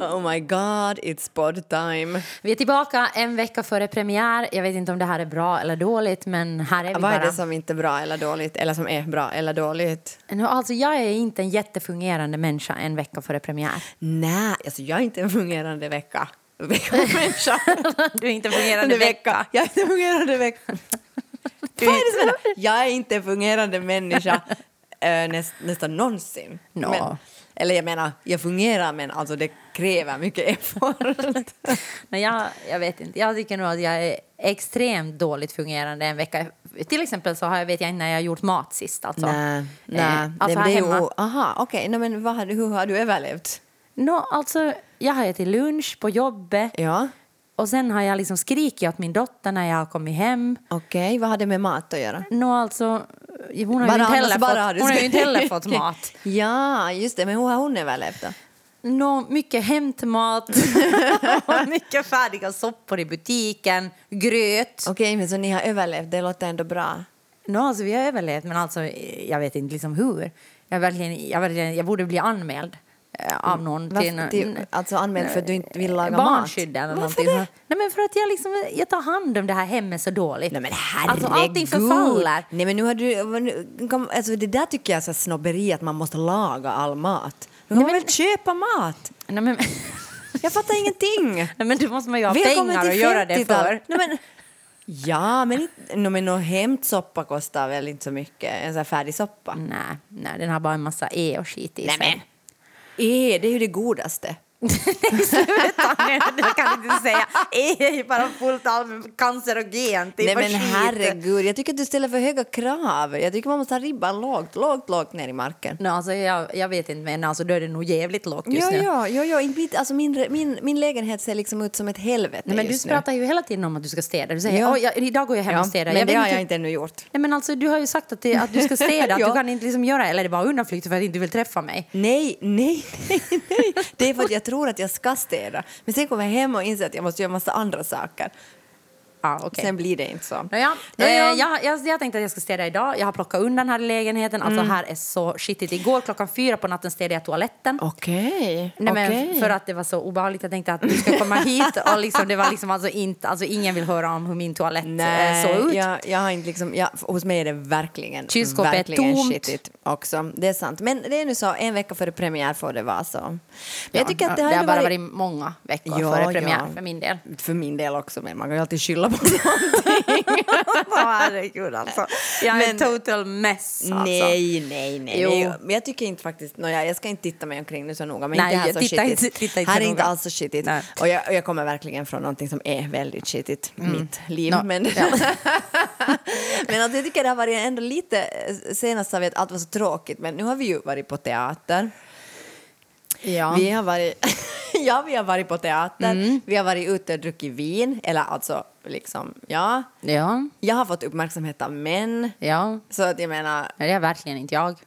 Oh my god, it's pod time. Vi är tillbaka en vecka före premiär. Jag vet inte om det här är bra eller dåligt, men här är vi Vad bara. är det som inte är bra eller dåligt, eller som är bra eller dåligt? Alltså, jag är inte en jättefungerande människa en vecka före premiär. Nej, alltså jag är inte en fungerande vecka. Vecka-människa. Du är inte fungerande vecka. Jag är inte fungerande vecka. Du är händer? Jag är inte fungerande människa äh, näst, nästan någonsin. Nå. Men, eller jag menar, jag fungerar men alltså det kräver mycket effort. Nej, jag, jag vet inte. Jag tycker nog att jag är extremt dåligt fungerande en vecka. Till exempel så har jag, vet jag inte när jag har gjort mat sist. Alltså. nej, Eh, nej. alltså det, här det är hemma. ju, aha, okej, nej, men vad, har du- hur har du överlevt? Nå, alltså, jag har ätit lunch på jobbet Ja, och sen har jag liksom skrikit åt min dotter när jag har kommit hem. okej, vad har det med mat att göra? Nå, alltså, hon har Bara ju inte heller, bara fått, har hon har inte heller fått mat. Ja, just det, men hur har hon överlevt då? Nå, mycket hämtmat, och mycket färdiga soppor i butiken, gröt. Okej, men så ni har överlevt, det låter ändå bra. Nå, alltså, vi har överlevt, men alltså, jag vet inte liksom hur. Jag, verkligen, jag, verkligen, jag borde bli anmäld av någon till, Varför, till, alltså anmäld för att du inte vill laga barnskydd mat? eller Varför någonting. det? Nej, men för att jag, liksom, jag tar hand om det här hemmet så dåligt. Nej men herregud. Alltså allting förfaller. Nej men nu har du, alltså det där tycker jag är så snobberi att man måste laga all mat. Nu Nej, har man men- väl köpa mat? Nej, men, Jag fattar ingenting. nej, men då måste man ju ha Välkommen pengar att göra det 50-tal. för. Nej, men, ja, men, no, men någon hämtsoppa kostar väl inte så mycket? En sån här färdig soppa? Nej, nej, den har bara en massa e och skit i Nej, sig. men. Är, det är ju det godaste. Sluta nu, det kan du inte säga. E är ju bara fullt av cancerogent. Nej men skit. herregud, jag tycker att du ställer för höga krav. Jag tycker man måste ha ribban lågt, lågt, lågt ner i marken. No, alltså, jag, jag vet inte, men alltså, då är det nog jävligt lågt just Jo, nu. i mitt- Alltså min, min, min lägenhet ser liksom ut som ett helvete Nej, men du just nu. pratar ju hela tiden om att du ska städa. Du säger Ja. "Oj, jag, idag går jag hem Ja, och städar. men jag det har jag inte ännu gjort. Nej, men alltså, du har ju sagt att, det, att du ska städa, att Ja. du kan inte liksom göra eller är det bara undanflykter för att du inte vill träffa mig? Nej, nej, nej, nej. Det är för att jag tror att jag ska städa. Men sen kommer jag hem och inser att jag måste göra massa andra saker. Ja, okej. Sen blir det inte så. Nåja, Nåja. eh, jag, jag, jag tänkte att jag ska städa idag. Jag har plockat undan här i lägenheten. Alltså Mm. här är så skitigt. Igår klockan fyra på natten städade jag toaletten. Okej. Nej, men okej. För att det var så obehagligt. Jag tänkte att du ska komma hit och liksom, det var liksom alltså inte, alltså ingen vill höra om hur min toalett eh, Nej, såg ut. jag, jag har inte liksom, jag, hos mig är det verkligen, Kylskåpet är verkligen tomt. skitigt också. Det är sant. Men det är nu så, en vecka före premiär får det vara så. Men jag tycker Ja, att det det har bara varit... varit många veckor Ja, före premiär ja. för min del. För min del också, men man kan ju alltid skylla på någonting. Herregud alltså. Jag är Men- total mess alltså. Nej, nej, nej. Jo. nej. Men jag tycker inte faktiskt, no, jag, jag ska inte titta mig omkring nu så noga, men Nej, inte här jag så skitigt. inte- tittar inte här är inte alls så skitigt. Nej. Och jag, jag kommer verkligen från någonting som är väldigt skitigt, mitt liv. Nå, men ja. men alltså, jag tycker det har varit ändå lite, senast sa vi att allt var så tråkigt, men nu har vi ju varit på teater. Ja. Vi har varit, ja, vi har varit på teater, Mm. vi har varit ute och druckit vin, eller alltså liksom, ja. ja, Jag har fått uppmärksamhet av män, ja. så att jag menar, Men det är verkligen inte jag.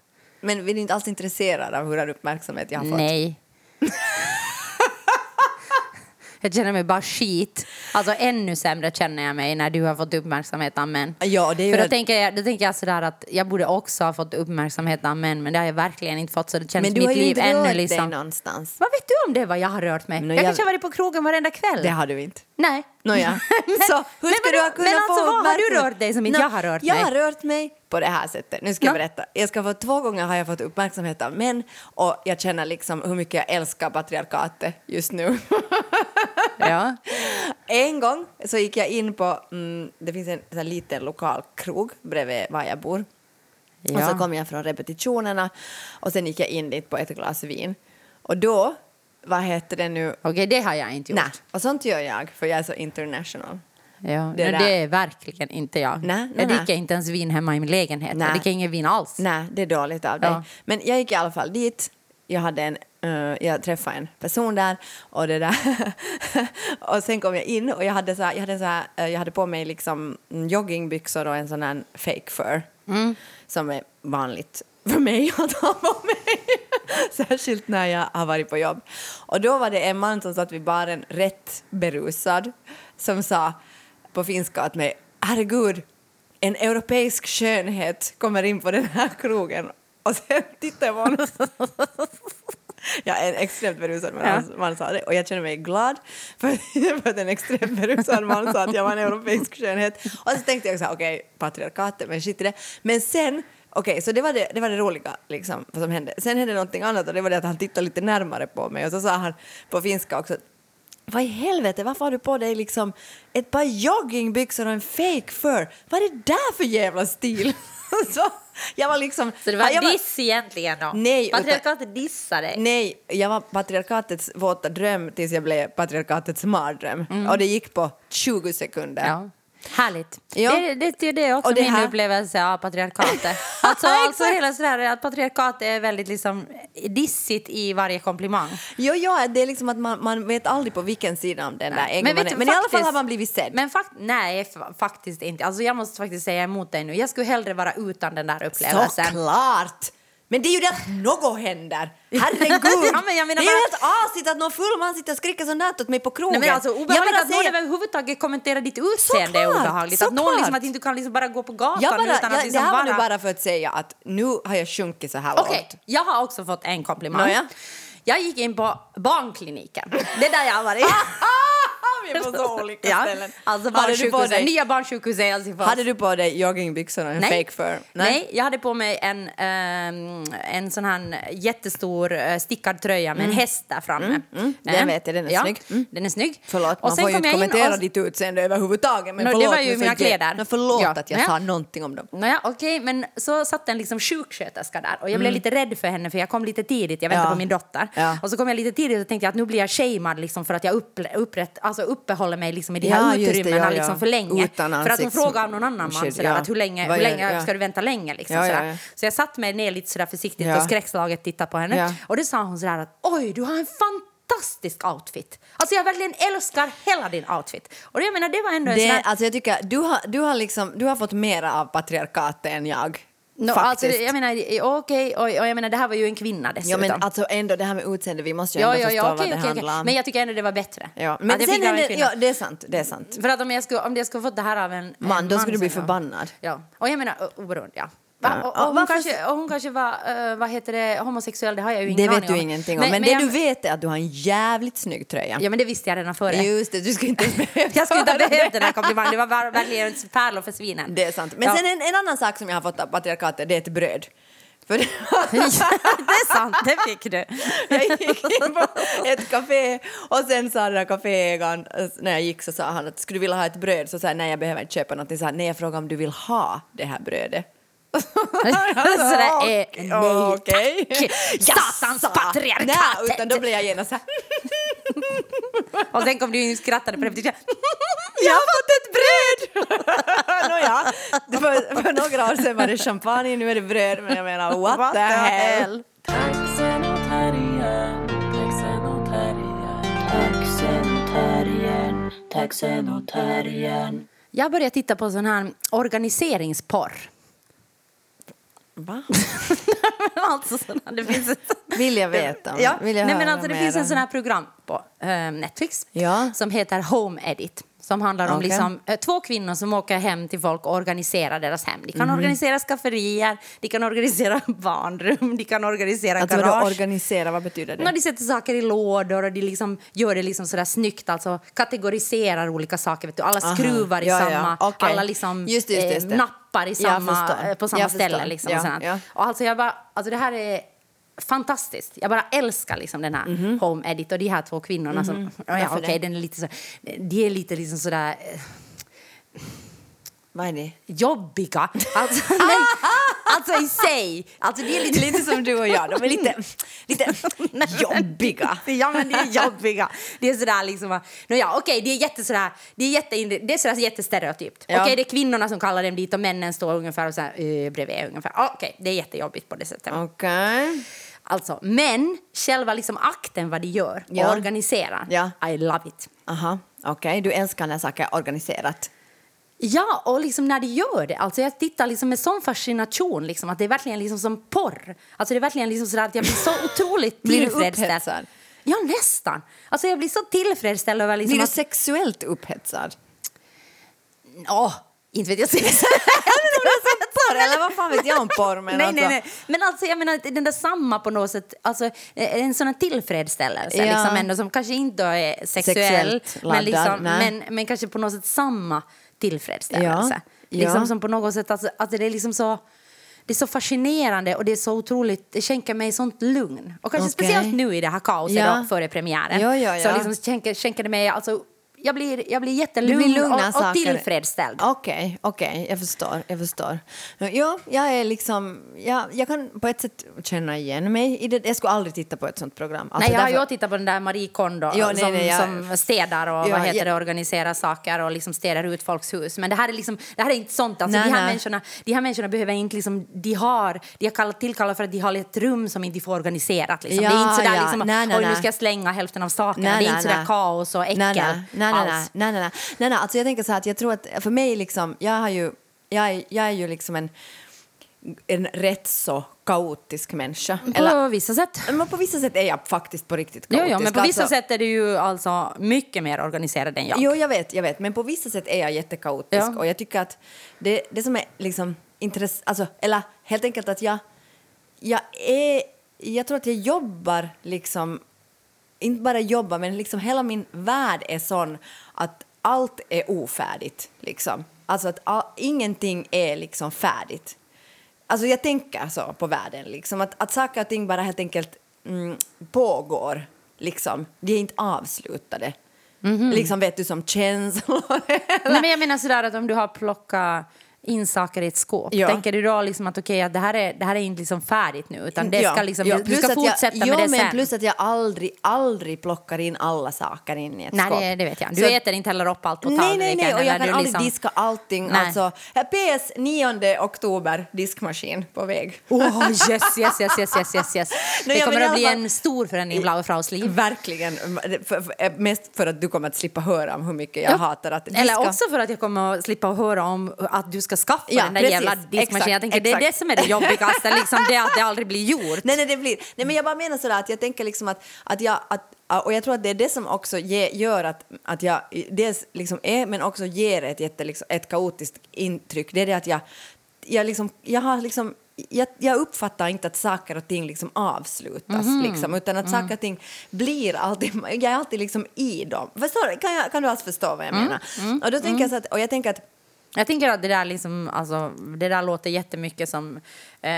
men vi är inte alls intresserade av hur uppmärksamhet jag har fått. Nej. jag känner mig bara skit. Alltså ännu sämre känner jag mig när du har fått uppmärksamhet av män. Ja, det är För då rätt- tänker, jag, då tänker jag sådär att jag borde också ha fått uppmärksamhet av män men det har jag verkligen inte fått så det känns Men du mitt har ju liv inte ännu rört dig liksom... någonstans. Vad vet du om det vad jag har rört mig? Men jag, jag- kanske har varit på krogen varenda kväll. Det har du inte. Nej. Nåja. Så hur men vadå? du ha kunnat Men alltså, få vad har du rört dig som inte Nå, jag har rört jag mig? har rört mig på det här sättet. Nu ska jag Nå. berätta. Jag ska få, två gånger har jag fått uppmärksamhet av män och jag känner liksom hur mycket jag älskar patriarkatet just nu. Ja. en gång så gick jag in på, mm, det finns en sån här liten lokal krog bredvid var jag bor. Och Ja. så kom jag från repetitionerna och sen gick jag in dit på ett glas vin. Och då, vad heter det nu? Okej, det har jag inte gjort. Nej, och sånt gör jag för jag är så international. Ja, Det det, är verkligen inte jag. Nej, nej, jag nej. dricker inte ens vin hemma i min lägenhet. Nej. Jag dricker ingen vin alls. Nej, det är dåligt av dig. Ja. Men jag gick i alla fall dit. Jag, hade en, eh, jag träffade en person där och det där. och sen kom jag in och jag hade, så här, jag hade, så här, eh, jag hade på mig liksom mm, joggingbyxor och en sån här fake fur som är vanligt för mig att ha på mig. Särskilt när jag har varit på jobb. Och då var det en man som satt vid baren rätt berusad som sa på finska åt mig herregud, en europeisk skönhet kommer in på den här krogen och sen tittar jag på honom. Jag är en extremt berusad man, Ja. man sa det och jag känner mig glad för, för att en extremt berusad man sa att jag var en europeisk skönhet. Och så tänkte jag så här, okej, patriarkatet, men skit i det. Men sen, okej, så det var det, det var det roliga liksom, vad som hände. Sen hände någonting annat och det var det att han tittade lite närmare på mig och så sa han på finska också vad i helvete, varför har du på dig liksom ett par joggingbyxor och en fake fur? Vad är det där för jävla stil? jag var liksom... Så det var jag diss egentligen då? Nej, utan- Patriarkatet dissar dig. Nej, jag var patriarkatets våta dröm tills jag blev patriarkatets mardröm. Och det gick på 20 sekunder. Mm. Ja. Härligt. Ja. Det, det, det, det är också det min här- upplevelse av patriarkatet. Alltså, alltså hela sådär att patriarkatet är väldigt liksom dissigt i varje komplimang. Jo, ja, det är liksom att man, man vet aldrig på vilken sida om den där äggen man är. du, Men i alla fall faktiskt- har man blivit sedd. Men fakt, nej, fa- faktiskt inte. Alltså, jag måste faktiskt säga emot dig nu. Jag skulle hellre vara utan den där upplevelsen. Såklart! Men det är ju det att något händer. Herregud! Ja, men jag menar det är ju bara- helt asigt att någon full man sitter och skriker sånt där åt mig på krogen. Nej, men alltså, Jag obehagligt bara att någon säger- överhuvudtaget kommenterar ditt utseende är Såklart, obehagligt. Att någon liksom, såklart. att inte kan liksom bara gå på gatan jag bara, utan att jag, liksom det här var vara... nu bara för att säga att nu har jag sjunkit så här Okej, långt. jag har också fått en komplimang. Nåja. Jag gick in på barnkliniken. Det är där jag har varit. Vi är på så olika ja, ställen. alltså barnsjukhuset, nya barnsjukhuset i Helsingfors. hade du på dig joggingbyxor och en Nej. fake fur? Nej. jag hade på mig en, ehm, en sån här jättestor uh, stickad tröja med en häst där framme. Mm, mm. Den Eh, vet jag, den är ja, snygg. Mm. Den är snygg. Förlåt, Och man får ju inte kommentera och- ditt utseende överhuvudtaget. Men det förlåt, var ju mina kläder. Men förlåt Ja. att jag Ja. sa någonting om dem. Nåja, okej, men så satt en liksom sjuksköterska där och jag blev lite rädd för henne för jag kom lite tidigt, jag väntade Mm. Ja. på min dotter. Ja. Och så kom jag lite tidigt och tänkte att nu blir jag shamead liksom för att jag upp, upprätt, alltså uppehåller mig liksom i de Ja, här det, utrymmena ja, ja. liksom för länge. Utan för att hon frågade av någon annan man sådär, ja. att hur länge, hur länge ja. ska du vänta länge liksom, Ja, ja, ja. Så jag satt mig ner lite sådär försiktigt Ja. och skräckslaget tittade på henne. Ja. Och då sa hon sådär att oj, du har en fantastisk outfit. Alltså jag verkligen älskar hela din outfit. Och jag menar det var ändå en sån Det, här... alltså jag tycker, du har, du, har liksom, du har fått mera av patriarkatet än jag. No, alltså, jag menar, okej, och, och jag menar det här var ju en kvinna ja, dessutom. men alltså ändå det här med utseende, vi måste ju Ja, ändå ja, förstå ja, vad okej, det okej. handlar om. Men jag tycker ändå det var bättre. ja. Att Men jag sen det ja, det är sant, det är sant. För att om jag skulle, om jag skulle fått det här av en, Man, en då skulle du bli ja. förbannad. Ja, och jag menar oberoende, ja. Va? Ja. Och, och, hon kanske, och hon kanske var, eh, vad heter det, homosexuell, det har jag ju ingen Det aning vet du om. ingenting om. Men, det jag, du vet är att du har en jävligt snygg tröja. Ja, men det visste jag redan före. Just det, du skulle inte Jag skulle inte ha behövt det. den här komplimangen, det var verkligen pärlor för svinen. Det är sant. Men Ja. sen en, en annan sak som jag har fått av patriarkatet, det är ett bröd. För det det är sant, det fick du. jag gick in på ett café och sen sa den där kaféägaren, eh, när jag gick så sa han att skulle du vilja ha ett bröd? Så sa jag nej jag behöver inte köpa någonting. Så han, nej jag frågade om du vill ha det här brödet. Så det är nej Okej. tack. Satans. Nej, utan då blev jag genast så här. Och sen kom du in och skrattade på det. Jag har fått ett bröd! Nåja, för, för några år sedan var det champagne, nu är det bröd. Men jag menar, what, What the the hell? Jag började titta på sån här organiseringsporr. Va? alltså det finns ett... Vill jag veta. Ja, Vill jag nej, men alltså, det finns en sån här program på eh, Netflix Ja. som heter Home Edit. Som handlar om Okej. liksom, eh, två kvinnor som åker hem till folk och organiserar deras hem. De kan Mhm. organisera skafferier, de kan organisera barnrum, de kan organisera vadå garage. organisera, vad betyder det? De sätter saker i lådor och de liksom gör det liksom sådär snyggt, alltså kategoriserar olika saker. Vet du? Alla Aha. skruvar i Ja, ja. samma, Okej. alla liksom Just just just eh, nappar i samma, eh, på samma Jag ställe. Liksom, Ja, och ja. Och alltså jag bara, alltså det här är fantastiskt. Jag bara älskar liksom den här Home Edit och de här två kvinnorna som, ja, Mhm. Varför okej, det? den är lite så, de är lite liksom sådär eh, Vad är det? jobbiga. Alltså, men, alltså i sig, alltså det är lite Lite som du och jag, de är lite, lite jobbiga. Ja, men det är jobbiga. Det är sådär liksom... No, ja, okej, det är jätte sådär, det är jätte, det är sådär jättestereotypt. Ja. Okej, det är kvinnorna som kallar dem dit och männen står ungefär och så här, uh, bredvid ungefär. Ja, Okej, det är jättejobbigt på det sättet. Okej. Alltså, men själva liksom akten vad de gör Ja. och organiserar, Ja. I love it. Aha, okej. Du älskar när saker är organiserat. Ja, och liksom när de gör det. Alltså jag tittar liksom med sån fascination, liksom, att det är verkligen liksom som porr. Alltså det är verkligen liksom sådär att jag blir så otroligt tillfredsställd. Ja, nästan. Alltså jag blir så tillfredsställd över liksom Blir du att... sexuellt upphetsad? Åh, Inte vet jag sex. Porr, eller vad fan vet jag om porr? Men nej, alltså, nej, nej. Men alltså, jag menar, den där samma på något sätt, alltså, eh, en sån här tillfredsställelse Ja. liksom ändå, som kanske inte är sexuell, Sexuellt men, laddad, liksom, men, men kanske på något sätt samma tillfredsställelse. Ja, Liksom ja. som på något sätt, alltså, alltså, det är liksom så... Det är så fascinerande och det är så otroligt, det skänker mig sånt lugn. Och kanske Okej. speciellt nu i det här kaoset Ja. då, före premiären. Ja, ja, ja. Så liksom skänker, skänker det mig, alltså, jag blir, jag blir jättelugn blir lugna och, och saker. tillfredsställd. Okej, okej, jag förstår. Jag förstår. Ja, jag är liksom... Jag, jag kan på ett sätt känna igen mig i det. Jag skulle aldrig titta på ett sånt program. Alltså, nej, jag har ju därför- tittat på den där Marie Kondo Ja, nej, som, nej, jag- som städar och Ja, vad heter jag- det, organiserar saker och liksom städar ut folks hus. Men det här är, liksom, det här är inte sånt. Alltså, Nej, de, här nej. människorna, de här människorna behöver inte... Liksom, de har, de har kallat, tillkallat för att de har ett rum som inte får organiserat. Liksom. det är Ja, inte sådär ja. liksom, Nej, nej, oj nu ska jag slänga hälften av sakerna. Det är inte sådär kaos och äckel nej, alls. nej, nej, nej, nej, nej, alltså jag tänker så här att jag tror att för mig liksom, jag har ju, jag är, jag är ju liksom en, en rätt så kaotisk människa. På vissa sätt. men på vissa sätt är jag faktiskt på riktigt Jo, kaotisk. jo, men på vissa alltså, sätt är du ju alltså mycket mer organiserad än jag. Jo, jag vet, jag vet, men på vissa sätt är jag jättekaotisk Ja. och jag tycker att det, det som är liksom intressant, alltså, eller helt enkelt att jag, jag är, jag tror att jag jobbar liksom, inte bara jobbar, men liksom hela min värld är sån att allt är ofärdigt, liksom. Alltså att all, ingenting är liksom färdigt. Alltså jag tänker så på världen, liksom att, att saker och ting bara helt enkelt mm, pågår, liksom. De är inte avslutade. Liksom vet du som känslor. Nej, men jag menar sådär att om du har plockat in saker i ett skåp, Ja. tänker du då liksom att att det här är, det här är inte liksom färdigt nu, utan det Ja, ska liksom, ja, du ska jag- fortsätta ja, med det men sen. plus att jag aldrig, aldrig plockar in alla saker in i ett Nej, skåp. det, det vet jag. Du Så- äter inte heller upp allt på Nej, tallriken. nej, nej, och jag kan aldrig liksom- diska allting. Nej. Alltså, PS 9 oktober, diskmaskin på väg. Oh, yes, yes, yes, yes, yes, yes, yes. Nej, Det kommer att bli en stor förändring i Blaue Fraus liv. Verkligen. För, för, eh, mest för att du kommer att slippa höra om hur mycket jag hatar att diska. Eller också för att jag kommer att slippa höra om att du ska skaffa Ja, den där precis. jävla diskmaskinen. Exakt, Jag tänker, det är exakt. det som är det jobbigaste, liksom, det att det aldrig blir gjort. Nej, nej, det blir... Nej, men jag bara menar sådär att jag tänker liksom att, att jag... Att, och jag tror att det är det som också ge, gör att, att jag dels liksom är, men också ger ett, jätte, liksom, ett kaotiskt intryck. Det är det att jag, jag, liksom, jag har liksom... Jag, jag uppfattar inte att saker och ting liksom avslutas, Mhm. liksom, utan att Mm. saker och ting blir alltid... Jag är alltid liksom i dem. Förstår, du? kan, jag, kan du alls förstå vad jag Mm. menar? Och då tänker jag så att... Och jag tänker att Jag tänker att det där, liksom, alltså, det där låter jättemycket som eh,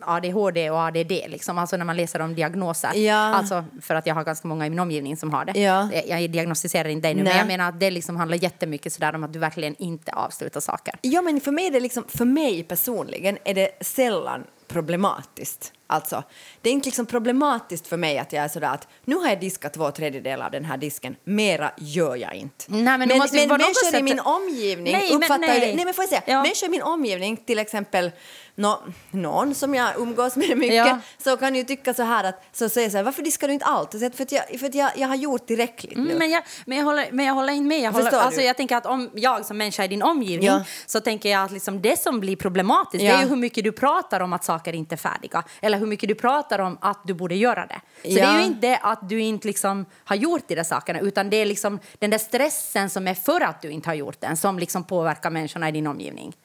ADHD och ADD, liksom. alltså när man läser om diagnoser. Ja. Alltså, för att jag har ganska många i min omgivning som har det. Ja. Jag, jag diagnostiserar inte dig nu, Nej. men jag menar att det liksom handlar jättemycket sådär om att du verkligen inte avslutar saker. Ja, men för mig, är det liksom, för mig personligen är det sällan problematiskt. Alltså, det är inte liksom problematiskt för mig att jag är sådär att nu har jag diskat två tredjedelar av den här disken, mera gör jag inte. Nej, men men men människor i sätt- min omgivning Nej, men uppfattar ju nej. det. Nej, men får jag säga? Ja. Människor i min omgivning, till exempel nå, någon som jag umgås med mycket, Ja. så kan ju tycka så här att, så säger så här, varför diskar du inte allt? Så För att jag, för att jag, jag har gjort tillräckligt nu. Mm, men, jag, men, jag håller, men jag håller inte med. Jag, håller, alltså, jag tänker att om jag som människa i din omgivning Ja. så tänker jag att liksom det som blir problematiskt det Ja. är ju hur mycket du pratar om att saker inte är färdiga eller hur mycket du pratar om att du borde göra det. Så det är ju inte det att du inte liksom har gjort de där sakerna utan det är liksom den där stressen som är för att du inte har gjort den som liksom påverkar människorna i din omgivning.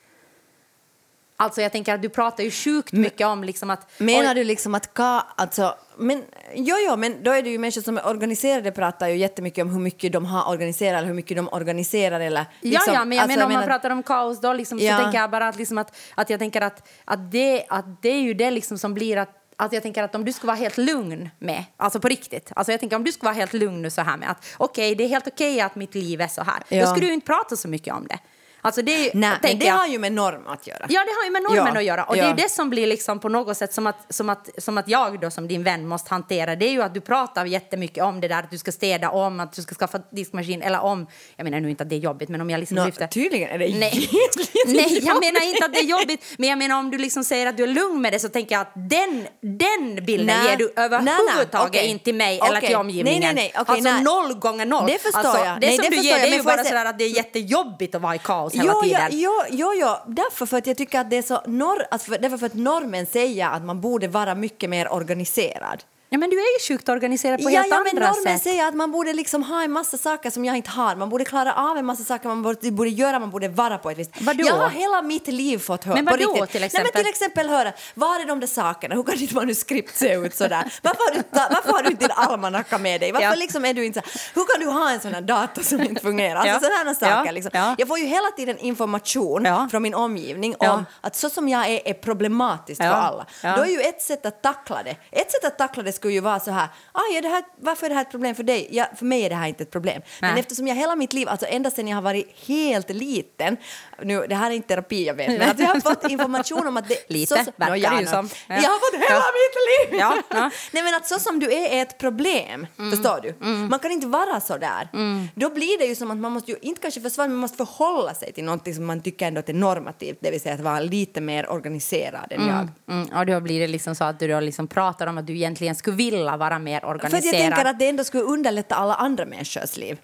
Alltså jag tänker att du pratar ju sjukt mycket om liksom att... Menar du liksom att ka, alltså, men, jo, jo, men då är det ju människor som är organiserade pratar ju jättemycket om hur mycket de har organiserat eller hur mycket de organiserar eller liksom, ja, ja, men jag alltså, menar om man pratar om kaos då liksom, Ja. så tänker jag bara att, liksom att, att jag tänker att, att, det, att det är ju det liksom som blir att att jag tänker att om du skulle vara helt lugn med, alltså på riktigt, alltså jag tänker om du skulle vara helt lugn nu så här med att okej, det är helt okej att mitt liv är så här, Ja. då skulle du ju inte prata så mycket om det. Alltså det ju, Nej, men det jag- har ju med norm att göra. Ja, det har ju med normen Ja, att göra. Och ja. det är det som blir liksom på något sätt som att, som, att, som att jag då som din vän måste hantera. Det är ju att du pratar jättemycket om det där att du ska städa om, att du ska skaffa diskmaskin eller om, jag menar nu inte att det är jobbigt, men om jag liksom Nå, lyfter... tydligen är det Nej. Nej, jag menar inte att det är jobbigt. Men jag menar om du liksom säger att du är lugn med det så tänker jag att den, den bilden Nej. ger du överhuvudtaget okej. inte till mig eller Okej. till omgivningen. Nej, nej, nej, okej, alltså nej. noll gånger noll. Det förstår alltså, jag. Det Nej, som det du ger jag, det är ju jag bara se- sådär att det är jättejobbigt att vara i kaos hela Jo, tiden. ja, jo, jo, därför för att jag tycker att det är så norr, alltså för, därför för att normen säger att man borde vara mycket mer organiserad. Ja, men du är ju sjukt organiserad på ja, helt ja, men andra normen sätt. säger att man borde liksom ha en massa saker som jag inte har. Man borde klara av en massa saker man borde, borde göra, man borde vara på ett visst... Vadå? Jag har hela mitt liv fått höra... Men på vadå, riktigt. till Nej, exempel? men till exempel höra, var är de där sakerna? Hur kan ditt manuskript se ut sådär? Varför har du, ta, varför har du inte din almanacka med dig? Varför Ja. liksom är du inte så Hur kan du ha en sån här dator som inte fungerar? Alltså Ja. sådana saker Ja. liksom. Ja. Jag får ju hela tiden information från min omgivning om att så som jag är är problematiskt för alla. Då är ju ett sätt att tackla det. Ett sätt att tackla det skulle ju vara så här, ah, är det här varför är det här ett problem för dig? Ja, för mig är det här inte ett problem. Men Nej. eftersom jag hela mitt liv, alltså ända sedan jag har varit helt liten, nu, det här är inte terapi jag vet, men att jag har fått information om att det... Lite, så, verkar Nå, ja, det ju som. Ja. Jag har fått hela mitt liv! Ja. Nej men att så som du är är ett problem, Mm. förstår du? Man kan inte vara så där. Då blir det ju som att man måste ju, inte kanske försvara, men man måste förhålla sig till någonting som man tycker ändå att är normativt, det vill säga att vara lite mer organiserad än jag. Mm, och då blir det liksom så att du då liksom pratar om att du egentligen skulle vilja vara mer För att organiserad. jag tänker att det ändå skulle underlätta alla andra människors liv.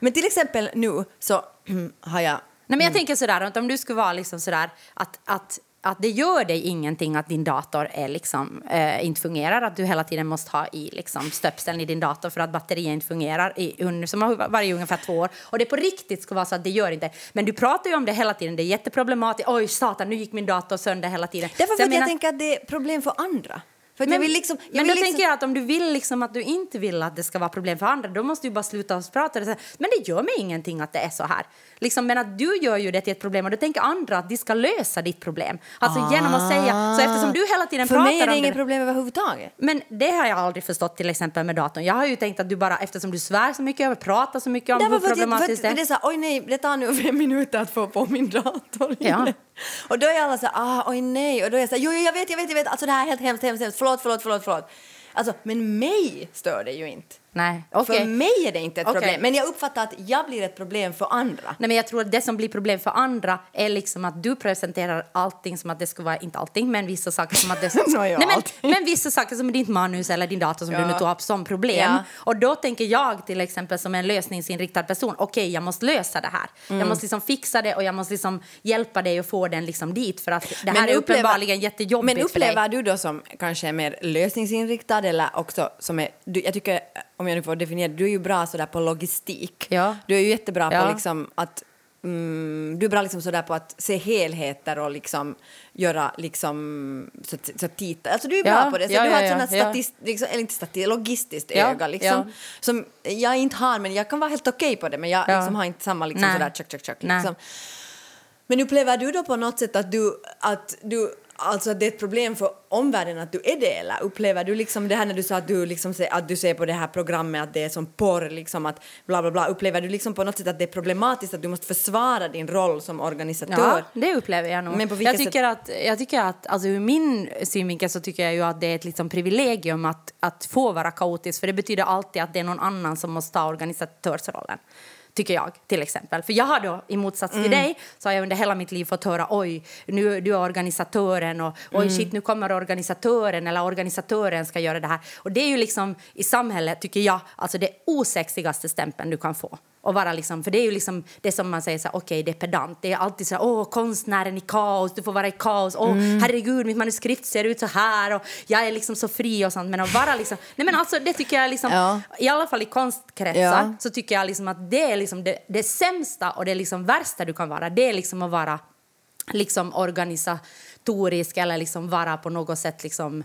Men till exempel nu så har jag... Nej, men jag tänker sådär, att om du skulle vara liksom sådär att, att, att det gör dig ingenting att din dator är liksom, eh, inte fungerar, att du hela tiden måste ha i liksom, stöpseln i din dator för att batteriet inte fungerar, i, som har varit ungefär två år. Och det på riktigt ska vara så att det gör inte. Men du pratar ju om det hela tiden, det är jätteproblematiskt. Oj, satan, nu gick min dator sönder hela tiden. Därför för att jag menar- tänker att det är problem för andra. För men, jag vill liksom... Jag men vill då liksom, tänker jag att om du vill liksom att du inte vill att det ska vara problem för andra, då måste du bara sluta och prata. och säga, Men det gör mig ingenting att det är så här. Liksom, men att du gör ju det till ett problem och då tänker andra att de ska lösa ditt problem. Alltså genom att säga, så eftersom du hela tiden För pratar mig är det om inget det. problem överhuvudtaget. Men det har jag aldrig förstått till exempel med datorn. Jag har ju tänkt att du bara, eftersom du svär så mycket och pratar så mycket om Därför hur för för problematiskt det det är. är så här, oj nej, det tar nu fem minuter att få på min dator. Ja. Och då är alla så här, ah, oj nej. Och då är jag så här, jo, jo jag vet, jag vet, jag vet, alltså det här är helt hemskt, hemskt, hemskt. Förlåt, förlåt, förlåt, förlåt. förlåt. Alltså, men mig stör det ju inte. Nej, okej. För mig är det inte ett Okej. problem. Men jag uppfattar att jag blir ett problem för andra. Nej, men jag tror att det som blir problem för andra är liksom att du presenterar allting som att det ska vara, inte allting, men vissa saker som att det ja, Nej, men, men vissa saker som ditt manus eller din dator som Ja. du nu tog upp som problem. Ja. Och då tänker jag till exempel som en lösningsinriktad person, okej, jag måste lösa det här. Mm. Jag måste liksom fixa det och jag måste liksom hjälpa dig att få den liksom dit för att det här Men är upplever- uppenbarligen jättejobbigt Men upplever du då som kanske är mer lösningsinriktad eller också som är... Du, jag tycker, om jag nu får definiera, du är ju bra sådär på logistik. Ja. Du är ju jättebra Ja. på liksom att... Mm, du är bra liksom sådär på att se helheter och liksom göra liksom så, så titta. Alltså du är bra Ja, på det. Så ja, du har ja, ett ja, statist, liksom, eller inte statist, logistiskt öga liksom. Som jag inte har, men jag kan vara helt okej på det. Men jag Ja. liksom har inte samma liksom Nej. sådär tjack, tjack. Nej. Liksom. Men upplever du då på något sätt att du, att du Alltså att det är ett problem för omvärlden att du är det eller upplever du liksom det här när du sa att du liksom ser, att du ser på det här programmet att det är som porr liksom att bla bla bla upplever du liksom på något sätt att det är problematiskt att du måste försvara din roll som organisatör? Ja, det upplever jag nog. Men på jag, tycker att, jag tycker att, alltså ur min synvinkel så tycker jag ju att det är ett liksom privilegium att, att få vara kaotisk för det betyder alltid att det är någon annan som måste ta organisatörsrollen. Tycker jag, till exempel. För jag har då, i motsats till dig, så har jag under hela mitt liv fått höra oj, nu du är organisatören och oj shit, nu kommer organisatören eller organisatören ska göra det här. Och det är ju liksom i samhället, tycker jag, alltså det osexigaste stämpeln du kan få. Och vara liksom, för det är ju liksom det som man säger så här, okej det är pedant. Det är alltid så här, åh konstnären i kaos, du får vara i kaos. Åh herregud mitt manuskript ser ut så här och jag är liksom så fri och sånt. Men att vara liksom, nej men alltså det tycker jag liksom, Ja. i alla fall i konstkretsar Ja. så tycker jag liksom att det är liksom det, det sämsta och det liksom värsta du kan vara. Det är liksom att vara liksom organisatorisk eller liksom vara på något sätt liksom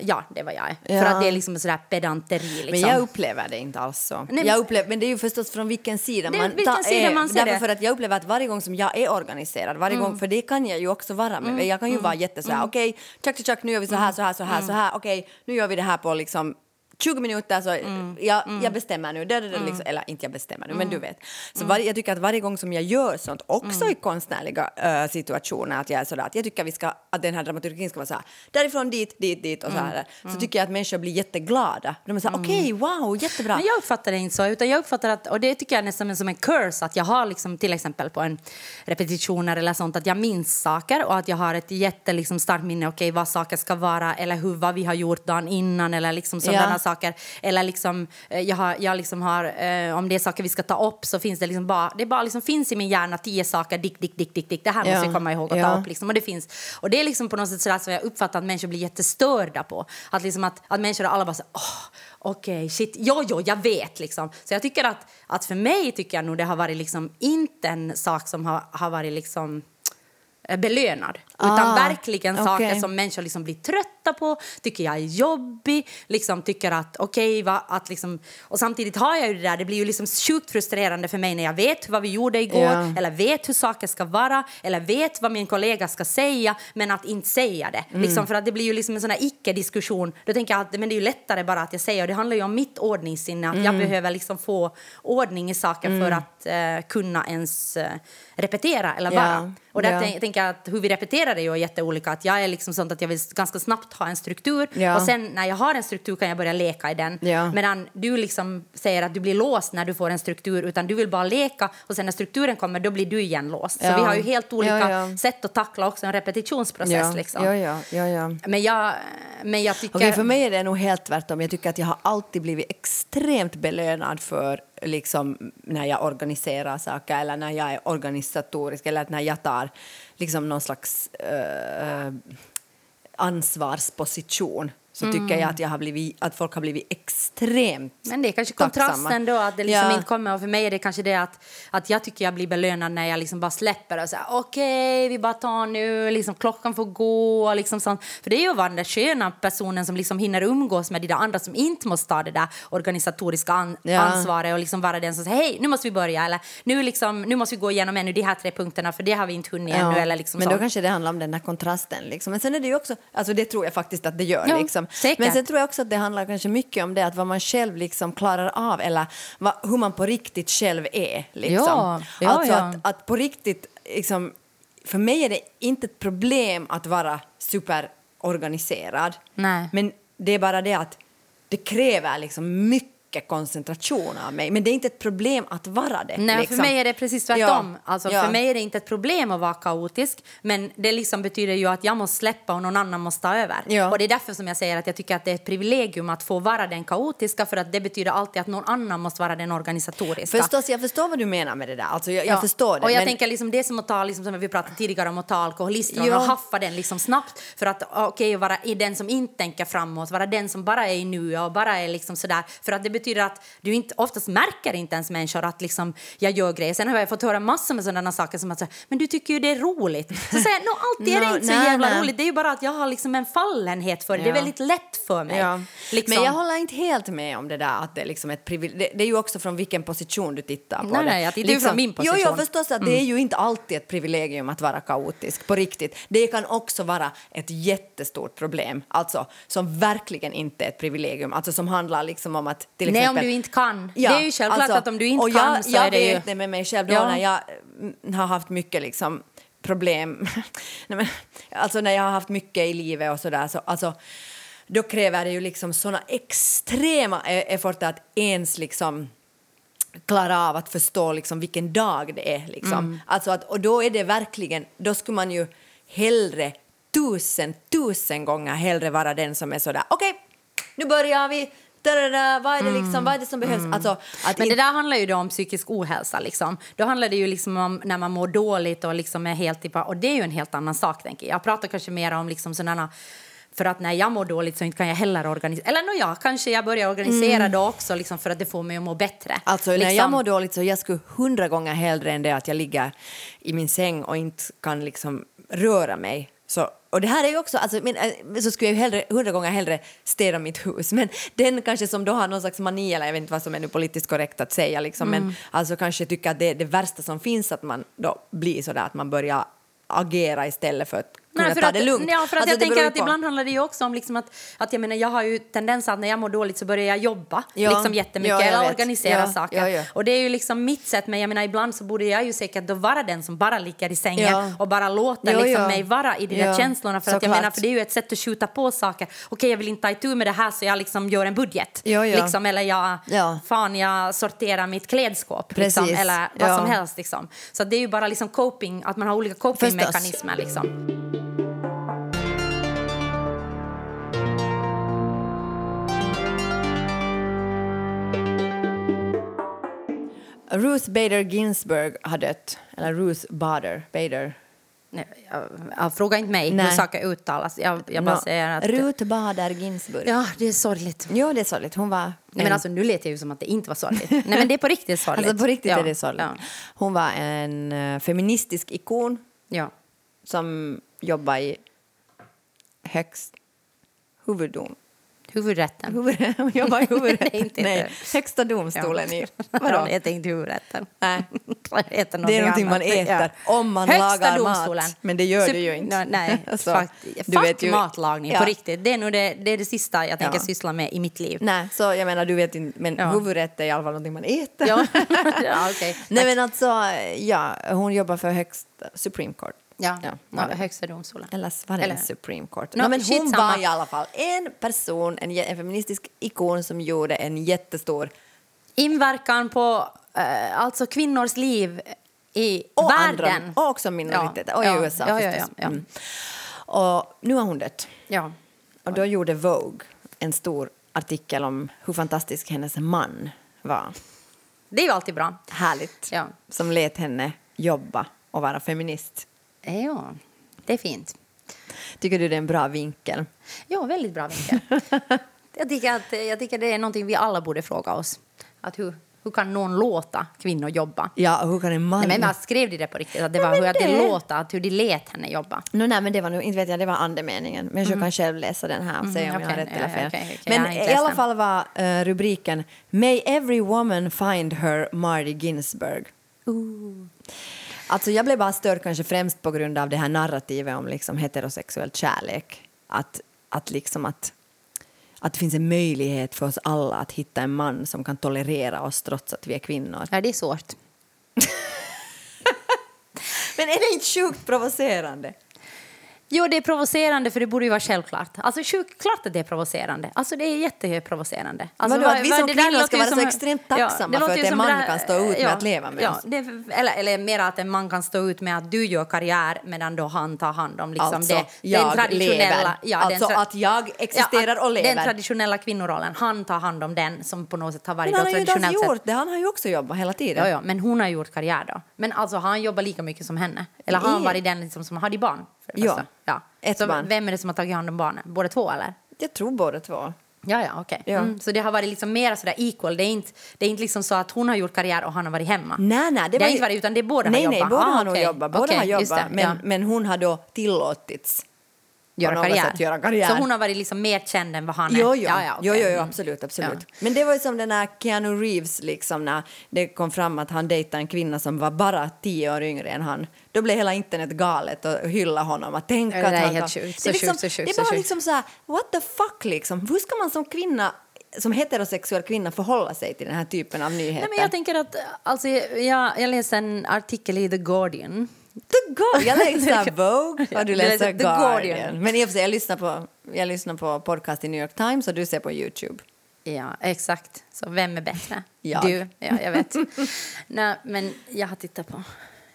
ja, det är vad jag är. Ja. För att det är liksom sådär pedanteri. Liksom. Men jag upplever det inte alls så. men- jag upplever, men det är ju förstås från vilken sida Det är man vilken sida man ser därför det. för att jag upplever att varje gång som jag är organiserad, varje Mm. gång, för det kan jag ju också vara med. Jag kan ju vara jätte så här, okej, tjack, tjack, tjack, nu gör vi så Mm. här, så här, så här, så här, okej, nu gör vi det här på liksom 20 minuter, så Mm. jag, jag bestämmer nu. Det, det, det, liksom, eller inte jag bestämmer nu, men du vet. Så varje, jag tycker att varje gång som jag gör sånt, också Mm. i konstnärliga äh, situationer, att jag är sådär, att jag tycker att, vi ska, att den här dramaturgin ska vara så här, därifrån dit, dit, dit och så Mm. här. Så tycker jag att människor blir jätteglada. De är så här, okej, wow, jättebra. Men jag uppfattar det inte så. Utan jag uppfattar att, och det tycker jag nästan som en curse, att jag har liksom, till exempel på en repetitioner eller sånt, att jag minns saker och att jag har ett jätte liksom, starkt minne, okej vad saker ska vara eller hur, vad vi har gjort dagen innan eller liksom sådana Ja. Saker. Eller liksom, eh, jag har, jag liksom har, eh, om det är saker vi ska ta upp så finns det liksom bara, det bara liksom finns i min hjärna tio saker, dick, dick, dick, dick, dick. Det här Ja. måste vi komma ihåg att Ja. ta upp. Liksom. Och, det finns, och det är liksom på något sätt sådär som jag uppfattar att människor blir jättestörda på. Att, liksom att, att människor alla bara så okej, shit, jo, jo, jag vet liksom. Så jag tycker att, att för mig tycker jag nog det har varit liksom inte en sak som har, har varit liksom eh, belönad. Utan Ah, verkligen saker okej. som människor liksom blir trötta på, tycker jag är jobbig, liksom tycker att okej, va, att liksom... Och samtidigt har jag ju det där, det blir ju liksom sjukt frustrerande för mig när jag vet vad vi gjorde igår, Ja. eller vet hur saker ska vara, eller vet vad min kollega ska säga, men att inte säga det. Mm. Liksom, för att det blir ju liksom en sån här icke-diskussion. Då tänker jag att men det är ju lättare bara att jag säger, och det handlar ju om mitt ordningssinne, att Mm. jag behöver liksom få ordning i saker för att eh, kunna ens eh, repetera eller vara. Och där tänk- tänker jag att hur vi repeterar är ju jätteolika. Att jag är liksom sånt att jag vill ganska snabbt ha en struktur Ja. och sen när jag har en struktur kan jag börja leka i den. Ja. Medan du liksom säger att du blir låst när du får en struktur utan du vill bara leka och sen när strukturen kommer då blir du igen låst. Så Ja. vi har ju helt olika sätt att tackla också en repetitionsprocess. Liksom. ja, ja, ja, ja. Men, jag, men jag tycker... Okej, för mig är det nog helt tvärtom. Jag tycker att jag har alltid blivit extremt belönad för liksom, när jag organiserar saker eller när jag är organisatorisk eller när jag tar liksom, någon slags äh, ansvarsposition så tycker Mm. jag att, jag har blivit, att folk har blivit extremt Men det är kanske tacksamma. kontrasten då, att det liksom Ja. inte kommer. Och för mig är det kanske det att, att jag tycker jag blir belönad när jag liksom bara släpper och säger okej, vi bara tar nu, liksom klockan får gå. Liksom sånt. För det är ju att vara den där sköna personen som liksom hinner umgås med de där andra som inte måste ta det där organisatoriska an Ja. ansvaret och liksom vara den som säger hej, nu måste vi börja eller nu, liksom, nu måste vi gå igenom ännu de här tre punkterna för det har vi inte hunnit Ja, ännu. Eller liksom men då sånt. kanske det handlar om den där kontrasten. Liksom. Men sen är det ju också, alltså det tror jag faktiskt att det gör. Ja, liksom. säkert. Men sen tror jag också att det handlar kanske mycket om det, att vad man själv liksom klarar av eller vad, hur man på riktigt själv är. Liksom. Ja, ja, alltså ja. Att, att på riktigt, liksom, för mig är det inte ett problem att vara superorganiserad. Nej. Men det är bara det att det kräver liksom mycket koncentration av mig. Men det är inte ett problem att vara det. Nej, liksom. för mig är det precis tvärtom. Ja, Alltså, ja. För mig är det inte ett problem att vara kaotisk, men det liksom betyder ju att jag måste släppa och någon annan måste ta över. Ja. Och det är därför som jag säger att jag tycker att det är ett privilegium att få vara den kaotiska, för att det betyder alltid att någon annan måste vara den organisatoriska. Förstås, jag förstår vad du menar med det där. Alltså, jag, jag Ja. förstår det. Och jag men- tänker liksom det är som att ta, liksom, som vi pratade tidigare om, att ta alkoholistron och haffa den liksom snabbt för att okej, vara i den som inte tänker framåt, vara den som bara är i nu och bara är liksom sådär. För att det betyder att du inte, oftast märker inte ens människor att liksom jag gör grejer. Sen har jag fått höra massor med sådana saker som att säga, men du tycker ju det är roligt. Så säger jag, no, alltid är det No, inte så nej, jävla nej. roligt. Det är ju bara att jag har liksom en fallenhet för det. Det är väldigt lätt för mig. Ja. Liksom. Men jag håller inte helt med om det där att det är liksom ett privilegium. Det, det är ju också från vilken position du tittar på Nej, det. Liksom- nej, jag tittar ju från min position. Jo, jo, förstås att det är ju inte alltid ett privilegium att vara kaotisk, på riktigt. Det kan också vara ett jättestort problem, alltså som verkligen inte är ett privilegium, alltså som handlar liksom om att till Nej, exempel... om du inte kan. Det är ju självklart att om du inte och jag, kan så jag är det ju- vet det med mig själv då Ja. när jag mm, har haft mycket liksom problem, Nej, men, alltså när jag har haft mycket i livet och sådär, så alltså då kräver det ju liksom såna extrema e- efforter att ens liksom klara av att förstå liksom vilken dag det är. Liksom. Mm. Alltså att, och då är det verkligen, då skulle man ju hellre tusen, tusen gånger hellre vara den som är sådär okej, nu börjar vi, da-da-da, vad är det liksom, vad är det som behövs? Alltså, att Mm. Men det där handlar ju om psykisk ohälsa. Liksom. Då handlar det ju liksom om när man mår dåligt och liksom är helt typ, och det är ju en helt annan sak. tänker Jag Jag pratar kanske mer om liksom sådana för att när jag mår dåligt så inte kan jag heller organisera. Eller no, ja, kanske jag börjar organisera då också liksom, för att det får mig att må bättre. Mm. Alltså när liksom. jag mår dåligt så jag skulle hundra gånger hellre än det att jag ligger i min säng och inte kan liksom röra mig. Så, och det här är ju också, alltså, men, eh, så skulle jag ju hellre, hundra gånger hellre städa mitt hus. Men den kanske som då har någon slags mani, eller jag vet inte vad som är nu politiskt korrekt att säga, liksom, Mm. men alltså kanske tycker att det är det värsta som finns att man då blir sådär att man börjar agera istället för att kunna Nej, ta att, det lugnt. Ja, för att Alltså, jag tänker att på. ibland handlar det ju också om liksom att, att jag menar, jag har ju tendens att när jag mår dåligt så börjar jag jobba Ja. liksom jättemycket Ja, eller organisera Ja, saker. ja. Och det är ju liksom mitt sätt, men jag menar ibland så borde jag ju säkert då vara den som bara ligger i sängen och bara låter liksom mig vara i de där känslorna. För att jag såklart. menar, för det är ju ett sätt att skjuta på saker. Okej, jag vill inte ta itu med det här så jag liksom gör en budget. Liksom, eller jag, Ja. fan, jag sorterar mitt klädskåp. Liksom, eller vad som helst. Liksom. Så det är ju bara liksom coping, att man har olika copingmekanismer. Liksom. Ruth Bader Ginsburg har dött. Eller Ruth Bader. Bader. Nej, jag, jag, fråga inte mig Nej. hur saker uttalas. Jag, jag bara no. säger att... Ruth Bader Ginsburg. Ja, det är sorgligt. Jo, det är sorgligt. Hon var... Nej, men alltså, nu lät jag ju som att det inte var sorgligt. Nej, men det är på riktigt sorgligt. Alltså, på riktigt ja. är det sorgligt. Ja. Hon var en eh, feministisk ikon ja. som jobbade i högst huvuddom. Huvudrätten. Huvud, hon jobbade i huvudrätten. Nej, inte Nej, högsta domstolen i... Vadå? Jag tänkte huvudrätten. Nej. Det är någonting man annat. äter om man Högsta lagar domstolen. mat. Men det gör Sup- du ju inte. Nej, nej. Alltså, fakt, du fakt ju- matlagning, Ja. på riktigt. Det är nog det, det, är det sista jag tänker Ja. syssla med i mitt liv. Nej, så jag menar, du vet inte, men Ja. huvudrätt är i alla fall någonting man äter. Ja, ja okej. Nej, men alltså, ja, hon jobbar för högsta Supreme Court. Ja, Ja, ja, högsta domstolen. Eller var det Eller- Supreme Court? Nå, No, men hon samma. var i alla fall en person, en, en feministisk ikon som gjorde en jättestor Inverkan på eh, alltså kvinnors liv i och världen. andra, och också minoriteter, Ja, och i ja, USA ja, förstås. Mm. Och nu har hon dött. Ja. Och då gjorde Vogue en stor artikel om hur fantastisk hennes man var. Det är ju alltid bra. Härligt. Som lät henne jobba och vara feminist. Ja, det är fint. Tycker du det är en bra vinkel? Ja, väldigt bra vinkel. jag, tycker att, jag tycker det är någonting vi alla borde fråga oss. Att hur, hur kan någon låta kvinnor jobba? Ja, hur kan en man... Nej, men man skrev de det på riktigt? Att det var hur det det- låta, att hur de lät henne jobba? No, nej, men det var nog, inte vet jag, det var andemeningen. Men jag kan själv läsa den här och säga om jag har rätt Ja, eller fel. Jag har Men i alla den. fall var eh, rubriken May every woman find her Marty Ginsburg. Alltså jag blev bara störd kanske främst på grund av det här narrativet om liksom heterosexuell kärlek. Att, att liksom att att det finns en möjlighet för oss alla att hitta en man som kan tolerera oss trots att vi är kvinnor. Ja, det är svårt. Men är det inte sjukt provocerande? Jo, det är provocerande för det borde ju vara självklart. Alltså sjukt klart att det är provocerande. Alltså det är jätteprovocerande. Alltså, Vadå, att vi som kvinnor ska vara som- så extremt tacksamma det för att en man där- kan stå ut med att leva med ja, oss. det, eller, eller mer att en man kan stå ut med att du gör karriär medan då han tar hand om liksom Alltså, det, jag den traditionella... lever. Ja, Alltså den att jag existerar ja, och lever. Den traditionella kvinnorollen, han tar hand om den som på något sätt har varit Men han har ju inte gjort det, han har ju också jobbat hela tiden. Ja, ja, men hon har gjort karriär då. Men alltså han jobbar lika mycket som henne. Eller har han varit den liksom som hade barn? Det Ja, ja. ett så barn. Vem är det som har tagit hand om barnen? Båda två eller? Jag tror båda två. Ja, ja, okej. Ja. Mm, så det har varit liksom mer sådär equal. Det är, inte, det är inte liksom så att hon har gjort karriär och han har varit hemma. Nej, nej, det var har ju- inte varit, utan det är båda nej, har Nej, jobbat. båda Ah, har okej. jobbat. Båda Okej, har just jobbat, det, men, ja. men hon har då tillåtits göra karriär. göra karriär. Så hon har varit liksom mer känd än vad han är? Jo, jo, Ja, ja, okej. jo, jo absolut, absolut. Ja. Men det var ju som den där Keanu Reeves, liksom, när det kom fram att han dejtade en kvinna som var bara tio år yngre än han. Då blev hela internet galet och hyllade honom. Att tänka det att är han helt kan- sjukt, Det är, så liksom, sjukt, så sjukt, det är bara liksom så här, what the fuck liksom? Hur ska man som kvinna, som heterosexuell kvinna förhålla sig till den här typen av nyheter? Nej, men jag tänker att, alltså, jag, jag läste en artikel i The Guardian The Guardian. Jag läser Vogue Ja, och du läser The Guardian. Guardian. Men i och för sig, jag lyssnar på, jag lyssnar på podcast i New York Times och du ser på Youtube. Ja, exakt. Så vem är bättre? Jag. Du. Ja, jag vet. Nej, men jag har tittat på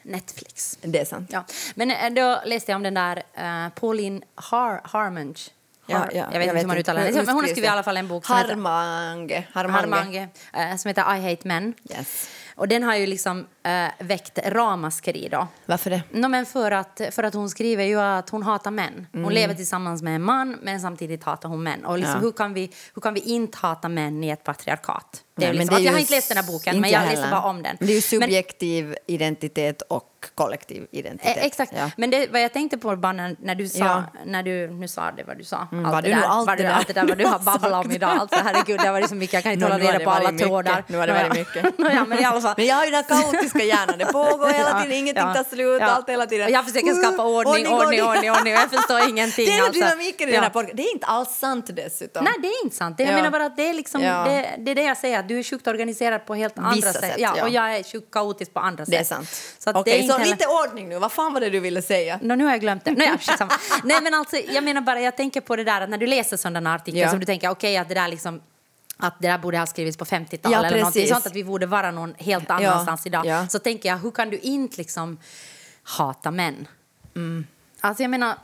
Netflix. Det är sant. Ja. Men eh, då läste jag om den där uh, Pauline Har Harmonge. Har, jag vet inte hur man uttalar det. Men hon har skrivit i alla fall en bok som heter Harmange. Harmange. Harmange, eh, som heter I Hate Men. Yes. Och den har ju liksom eh, väckt ramaskri då. Varför det? No, men för, att, för att hon skriver ju att hon hatar män. Hon Mm. lever tillsammans med en man, men samtidigt hatar hon män. Och liksom, Ja. hur, kan vi, hur kan vi inte hata män i ett patriarkat? Det är Nej, men liksom, det är jag har inte läst den här boken, men jag heller. bara om den. Det är ju Men- subjektiv identitet och kollektiv identitet. Eh, Exakt. Ja. Men det, vad jag tänkte på bara när, när du sa, Ja. när du nu sa det vad du sa. Mm, allt, var det nu där, allt det där? allt det där vad du har babblat om idag. Alltså, herregud, det har varit så mycket. Jag kan inte hålla reda på alla trådar. Nu har det varit mycket. Ja, men i alla fall. Men jag har ju den här kaotiska hjärnan. Det pågår hela tiden, ingenting tar slut, allt hela tiden. Och jag försöker skapa ordning, ordning, ordning, ordning. Jag förstår ingenting. Det är alltså. dynamiken i den här podcasten. Det är inte alls sant dessutom. Nej, det är inte sant. Jag Ja. menar bara att det är, liksom, det, det är det jag säger, att du är sjukt organiserad på helt andra Vissa sätt. sätt, ja. Och jag är sjukt kaotisk på andra Det är sätt. sant. Så, att Okej, det är inte så lite ordning nu. Vad fan var det du ville säga? Nå, nu har jag glömt det. Nej. Nej, men alltså, jag menar bara, jag tänker på det där att när du läser sådana artiklar som du tänker, okej, att det där liksom att det där borde ha skrivits på 50-talet Ja, eller någonting sånt, att vi borde vara någon helt annanstans idag. ja. Så tänker jag, hur kan du inte liksom hata män? Mm. Alltså jag menar,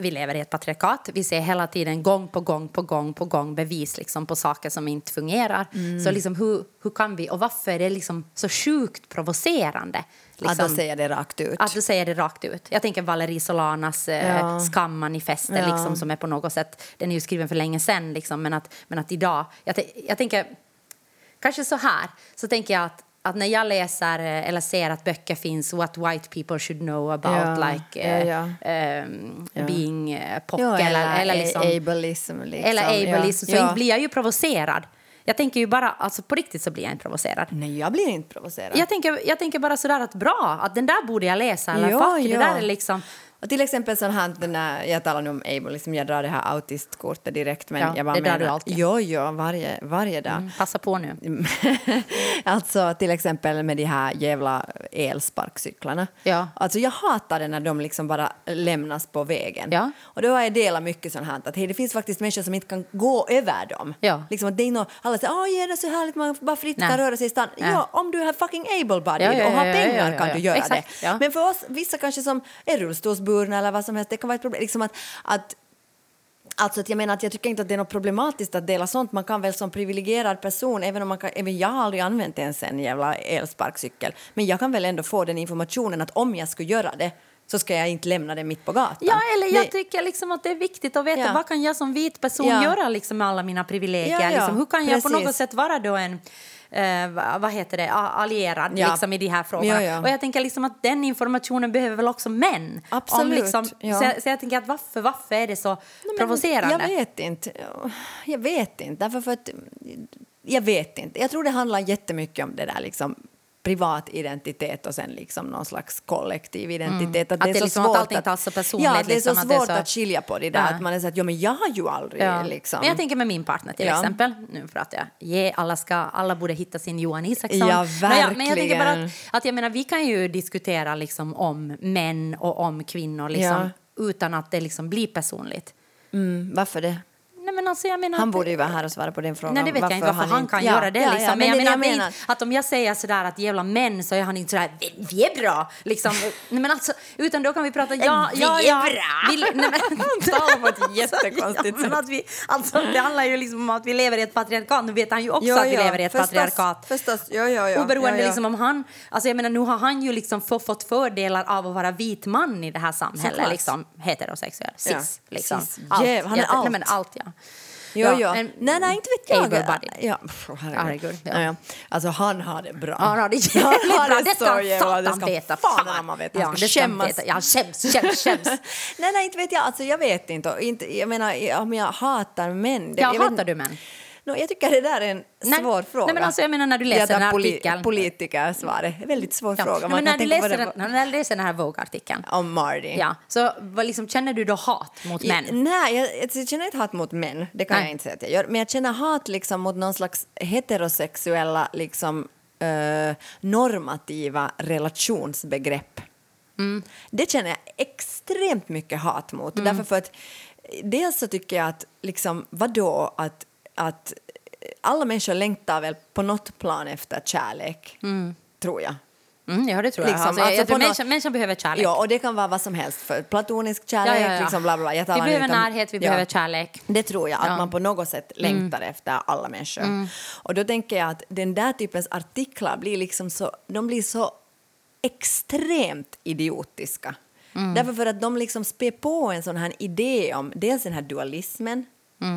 vi lever i ett patriarkat. Vi ser hela tiden gång på gång på gång på gång bevis liksom, på saker som inte fungerar. Mm. Så liksom, hur, hur kan vi, och varför är det liksom så sjukt provocerande? Liksom, Att de säger det rakt ut. att du säger det rakt ut. Jag tänker Valerie Solanas eh, Ja. skammanifester Ja. liksom, som är på något sätt, den är ju skriven för länge sedan, liksom, men, att, men att idag, jag, jag tänker, kanske så här, så tänker jag att att när jag läser eh, eller ser att böcker finns what white people should know about Ja, like eh, ja, ehm, Ja. being eh, pock Ja, eller, eller, liksom, ableism. Liksom. eller ableism så blir jag ju provocerad. Jag tänker ju bara, alltså på riktigt så blir jag inte provocerad. Nej, jag blir inte provocerad. Jag tänker, jag tänker bara sådär att bra, att den där borde jag läsa. Eller Ja, fuck, det där är liksom... Och till exempel sån här, den där, jag talar nu om able, liksom jag drar det här autistkortet direkt. Men Ja, jag bara det drar menar, du alltid. Jo, jo, varje, varje dag. Mm, passa på nu. alltså till exempel med de här jävla elsparkcyklarna. Ja. Alltså jag hatar det när de liksom bara lämnas på vägen. Ja. Och då har jag delat mycket sånt här att hej, det finns faktiskt människor som inte kan gå över dem. Ja. Liksom att det är nå- alla säger åh, det är så härligt, man bara fritt Nej. kan röra sig i stan. Nej. Ja, om du är fucking able-bodied Ja, ja, och har pengar kan du göra Exakt, det. Men för oss, vissa kanske som är rullstolsburna eller vad som helst, det kan vara ett problem. Liksom att, att Alltså att jag menar att jag tycker inte att det är något problematiskt att dela sånt. Man kan väl som privilegierad person, även om man kan, även jag har aldrig använt ens en jävla elsparkcykel, men jag kan väl ändå få den informationen att om jag skulle göra det så ska jag inte lämna den mitt på gatan. Ja, eller jag Det- tycker liksom att det är viktigt att veta Ja. vad kan jag som vit person Ja. göra liksom med alla mina privilegier. Ja, liksom, hur kan jag på precis. något sätt vara då en eh, va- vad heter det, allierad Ja. liksom, i de här frågorna. Ja, ja. Och jag tänker liksom att den informationen behöver väl också män. Absolut, liksom, ja. så, så jag tänker att varför, varför är det så Nej, provocerande? Jag vet inte. Jag vet inte. Därför för att, jag vet inte. Jag tror det handlar jättemycket om det där liksom privat identitet och sen liksom någon slags kollektiv identitet. Att det så liksom- att svårt allting tas så personligt, Ja, att det är liksom, så att det är svårt så- att skilja på det där. Ja. Att man är så att, ja men jag har ju aldrig Ja. liksom... Men jag tänker med min partner till Ja. exempel. Nu pratar jag. Alla, ska, alla borde hitta sin Johan Isaksson. Ja, Men jag, men jag tänker bara verkligen. att, att jag menar, vi kan ju diskutera liksom om män och om kvinnor liksom, utan att det liksom blir personligt. Mm, varför det? Nej, men alltså, jag menar Han borde ju vara här och svara på den frågan. Nej, det vet jag inte varför han, kan göra det. Ja, liksom. ja, men jag det är menar, är inte, att om jag säger sådär att jävla män så är han inte sådär vi, vi är bra. Liksom. nej, men alltså, utan då kan vi prata ja, Vi ja, är ja. bra. Vi, nej, men, talar på ett jättekonstigt ja, men sätt. att vi, alltså, Det handlar ju liksom om att vi lever i ett patriarkat. Nu vet han ju också Jo, att vi jo, lever i ett förstås, patriarkat. Förstås, ja, ja, ja. Oberoende ja, ja. liksom om han... Alltså jag menar, nu har han ju liksom få, fått fördelar av att vara vit man i det här samhället. Liksom, heterosexuell, cis. Ja, Liksom. cis. Allt. Han är Jag- Nej, men allt, ja. Jo, Ja, jo. en- nej, nej, inte vet jag. able-bodied. Ja, herregud. Ja. Ja, ja. Alltså, han har det bra. Ja, han har det jävligt bra. Det ska satan det ska veta. Fan, han veta. Ja, Han det ska skämmas. Ja, skäms, skäms, skäms. nej, nej, inte vet jag. Alltså, jag vet inte. Inte jag menar, om jag hatar män. det- Ja, jag vet hatar inte. du män? No, jag tycker det där är en Nej. svår fråga. Nej, men alltså, jag menar när du läser den här artikeln. Politikersvaret. En väldigt svår Ja. fråga. Man men när, du läser den, när du läser den här Vogue-artikeln, om Marty. ja, så vad liksom, känner du då hat mot män? Ja, nej, jag, jag känner inte hat mot män, det kan Nej. jag inte säga att jag gör. Men jag känner hat liksom mot någon slags heterosexuella liksom, eh, normativa relationsbegrepp. Mm. Det känner jag extremt mycket hat mot. Mm. Därför för att dels så tycker jag att, liksom, vadå, att, att alla människor längtar väl på något plan efter kärlek, tror jag. Mm, ja, det tror jag. Liksom, alltså, alltså jag tror människan, människan behöver kärlek. Ja, och det kan vara vad som helst. För platonisk kärlek, Ja, ja, ja. liksom bla bla. bla. Vi behöver om- närhet, vi Ja. behöver kärlek. Det tror jag, att. Mm. man på något sätt längtar efter alla människor. Och då tänker jag att den där typens artiklar blir liksom så, de blir så extremt idiotiska. Mm. Därför för att de liksom spär på en sån här idé om dels den här dualismen,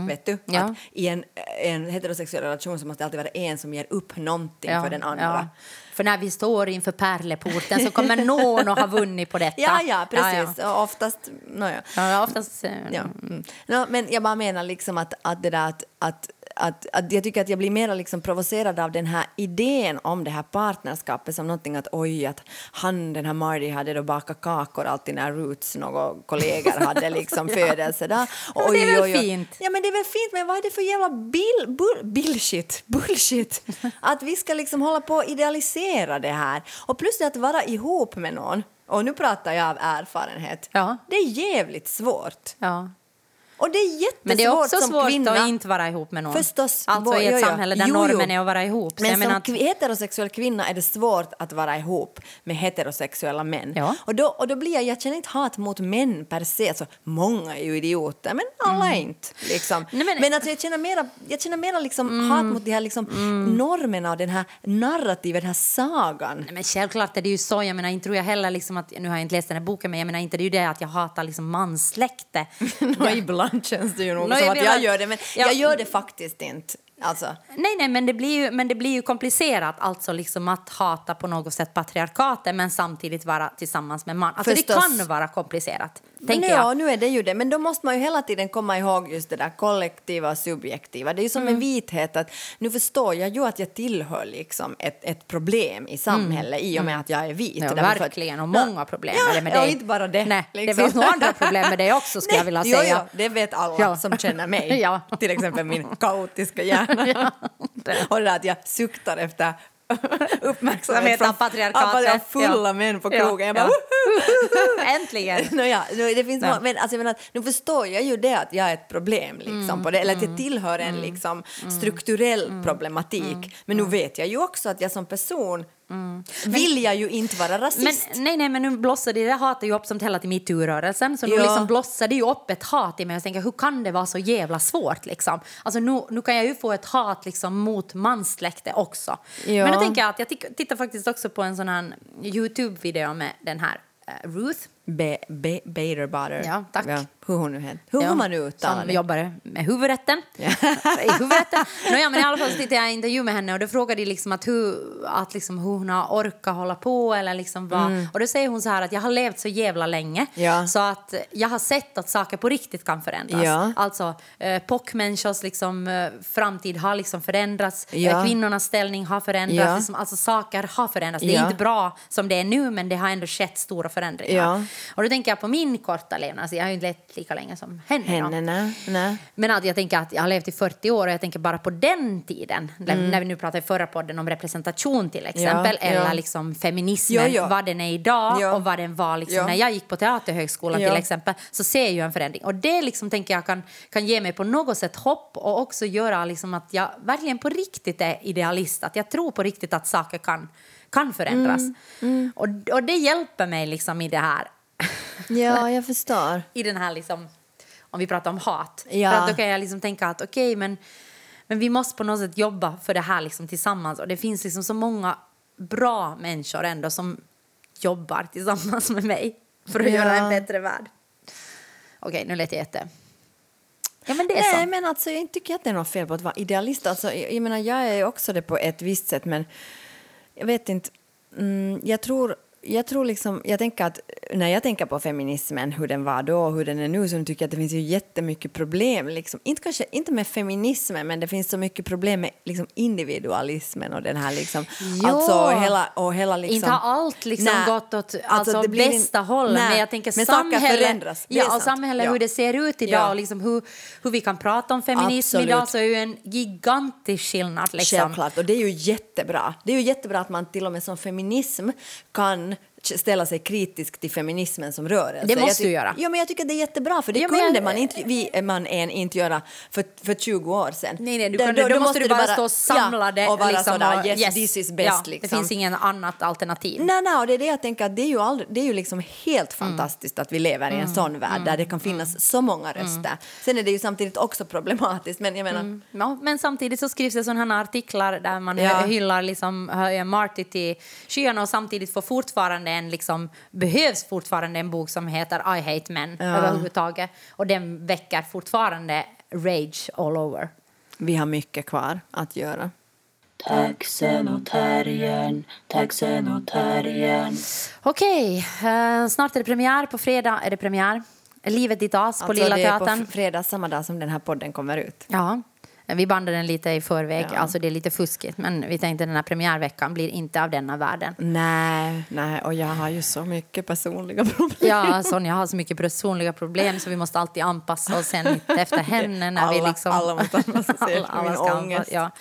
vet du? Mm. Ja. Att i en, en heterosexuell relation så måste det alltid vara en som ger upp någonting Ja, för den andra. ja. För när vi står inför pärleporten så kommer någon att ha vunnit på detta. Ja, ja, precis. Ja, Och oftast... No, ja. ja. ja oftast... eh, Ja. Mm. No, men jag bara menar liksom att, att det där att, att, att, att jag tycker att jag blir mer liksom provocerad av den här idén om det här partnerskapet som någonting att oj, att han, den här Marty, hade då bakat kakor alltid när Roots, några kollegor, hade liksom födelsedag. men det är väl fint? Ja, men det är väl fint, men vad är det för jävla bill, bull, bullshit, bullshit? att vi ska liksom hålla på och idealisera det här. Och plus det att vara ihop med någon, och nu pratar jag av erfarenhet, Ja. det är jävligt svårt. Ja. Och det är jättesvårt Men det är också som svårt kvinna. att inte vara ihop med någon. Förstås. Alltså i ett Jo, jo. samhälle där Jo, normen är att vara ihop. Så Men som att- heterosexuell kvinna är det svårt att vara ihop med heterosexuella män. Ja. Och, då, och då blir jag, jag känner inte hat mot män per se, alltså, många är ju idioter, men alla är inte. Liksom. Mm. Nej, men men- alltså, jag känner mera, jag känner mera liksom hat mot de här liksom, normerna och den här narrativet, den här sagan. Nej, men självklart är det ju så. Jag menar, inte tror jag heller liksom att, nu har jag inte läst den här boken, men jag menar inte det är ju det att jag hatar liksom manssläkte. Nå, ibland känns det ju nog Nå, som jag att jag gör det, men Ja. jag gör det faktiskt inte. Alltså. Nej, nej, men det blir ju, men det blir ju komplicerat alltså liksom att hata på något sätt patriarkatet men samtidigt vara tillsammans med man. Alltså det kan vara komplicerat, tänker ja, jag. nu är det ju det. Men då måste man ju hela tiden komma ihåg just det där kollektiva och subjektiva. Det är ju som Mm. en vithet att nu förstår jag ju att jag tillhör liksom ett, ett problem i samhället i och med att jag är vit. Mm. Ja, verkligen, och många problem ja, är det med ja, dig. inte bara det. Nej, liksom. det finns nog andra problem med dig också, skulle jag vilja säga. Jo, jo, det vet alla Ja. som känner mig. Ja. Till exempel min kaotiska hjärna. och det där att jag suktar efter uppmärksamhet Av patriarkatet. av jag fulla Ja. män på Ja, krogen. Jag ja. bara, Äntligen! Nåja, nu, det finns Ja. må- men alltså, jag menar, nu förstår jag ju det att jag är ett problem, liksom, Mm, på det, eller att jag tillhör en liksom, strukturell problematik. Mm, Men nu vet jag ju också att jag som person vill jag ju inte vara Men, rasist. nej, nej, men nu blossade det hatet ju upp som hela till metoo-rörelsen. Så nu Ja. liksom blossade ju upp ett hat i mig. Jag tänker, hur kan det vara så jävla svårt? Liksom? Alltså, nu, nu kan jag ju få ett hat liksom, mot manssläkte också. Ja. Men då tänker jag att jag tittar faktiskt också på en sån här Youtube-video med den här eh, Ruth. Be, be, Baderbader. Ja, tack. hur hon nu heter. Hur Ja, ja, man nu uttalar det. jobbar med huvudrätten. Ja. I huvudrätten. Nåja, men i alla fall så tittade jag en intervju med henne och då frågade de liksom att hur, att liksom hur hon har orkat hålla på eller liksom vad. Och då säger hon så här att jag har levt så jävla länge Mm. Ja. så att jag har sett att saker på riktigt kan förändras. Ja. Alltså eh, POC-människors liksom, eh, framtid har liksom förändrats, Ja. eh, kvinnornas ställning har förändrats, Ja. liksom, alltså saker har förändrats. Det är Ja. inte bra som det är nu men det har ändå skett stora förändringar. Och då tänker jag på min korta levnad, alltså, jag har ju inte levt lika länge som henne. Henne, nej. Men att jag tänker att jag har levt i 40 år och jag tänker bara på den tiden, när- när vi nu pratar i förra podden om representation till exempel, Mm. Ja, eller ja. liksom feminismen, Ja, vad den är idag och vad den var liksom när jag gick på Teaterhögskolan till exempel, så ser jag en förändring. Och det liksom tänker jag kan, kan ge mig på något sätt hopp och också göra liksom att jag verkligen på riktigt är idealist, att jag tror på riktigt att saker kan, kan förändras. Mm. Och, och det hjälper mig liksom i det här Ja, jag förstår. i den här liksom, om vi pratar om hat. Ja. För att då kan jag liksom tänka att okej, men, men vi måste på något sätt jobba för det här liksom tillsammans. Och det finns liksom så många bra människor ändå som jobbar tillsammans med mig för att Ja. göra en bättre värld. Okej, nu lät jag jätte... Ja, men Nej, så. men alltså, jag tycker att det är något fel på att vara idealist. Alltså, jag, jag menar, jag är också det på ett visst sätt, men jag vet inte. Mm, jag tror... Jag tror liksom, jag tänker att när jag tänker på feminismen, hur den var då och hur den är nu, så tycker jag att det finns ju jättemycket problem. Liksom. Inte, kanske, inte med feminismen, men det finns så mycket problem med liksom, individualismen och den här liksom... Jo. Alltså hela, och hela liksom... Inte har allt liksom gått åt alltså, det blir bästa in- hållet. Men jag tänker men samhälle, ja, och samhälle Ja. hur det ser ut idag Ja. och liksom hur, hur vi kan prata om feminism Absolut. idag så är ju en gigantisk skillnad. Liksom. Självklart, och det är ju jättebra. Det är ju jättebra att man till och med som feminism kan ställa sig kritisk till feminismen som rörelse. Det måste du göra. Ja, men jag tycker det är jättebra, för det Ja, kunde jag- man inte, vi man än inte göra för, för 20 år sedan. Nej, nej, du kunde, då- då, då måste du bara stå samlade ja, och vara liksom, sådär, och- yes, this is best. ja, liksom. Det finns ingen annat alternativ. Nej, nej, och det är det jag tänker att det är ju, aldrig, det är ju liksom helt Mm. fantastiskt att vi lever i en sån värld där det kan finnas så många röster. Sen är det ju samtidigt också problematiskt, men jag menar, Mm. Ja, men samtidigt så skrivs det sådana artiklar där man Ja. hyllar liksom, Marty till skyarna och samtidigt får fortfarande en, liksom, behövs fortfarande en bok som heter I hate men Ja. överhuvudtaget. Och den väcker fortfarande rage all over. vi har mycket kvar att göra. Taxen och terriern, taxen och terriern. Okej, eh, snart är det premiär. På fredag är det premiär. Livet ditt as på Alltså, Lilla det är Teatern. på fredag, samma dag som den här podden kommer ut. Ja, vi bandade den lite i förväg. Ja. Alltså det är lite fuskigt. Men vi tänkte den här premiärveckan blir inte av denna världen. Nej, nej, och jag har ju så mycket personliga problem. Ja, Sonja har så mycket personliga problem så vi måste alltid anpassa oss sen efter henne. När vi Alla- liksom, alla måste anpassa sig alla, alla min ska ångest. anpassa- Ja,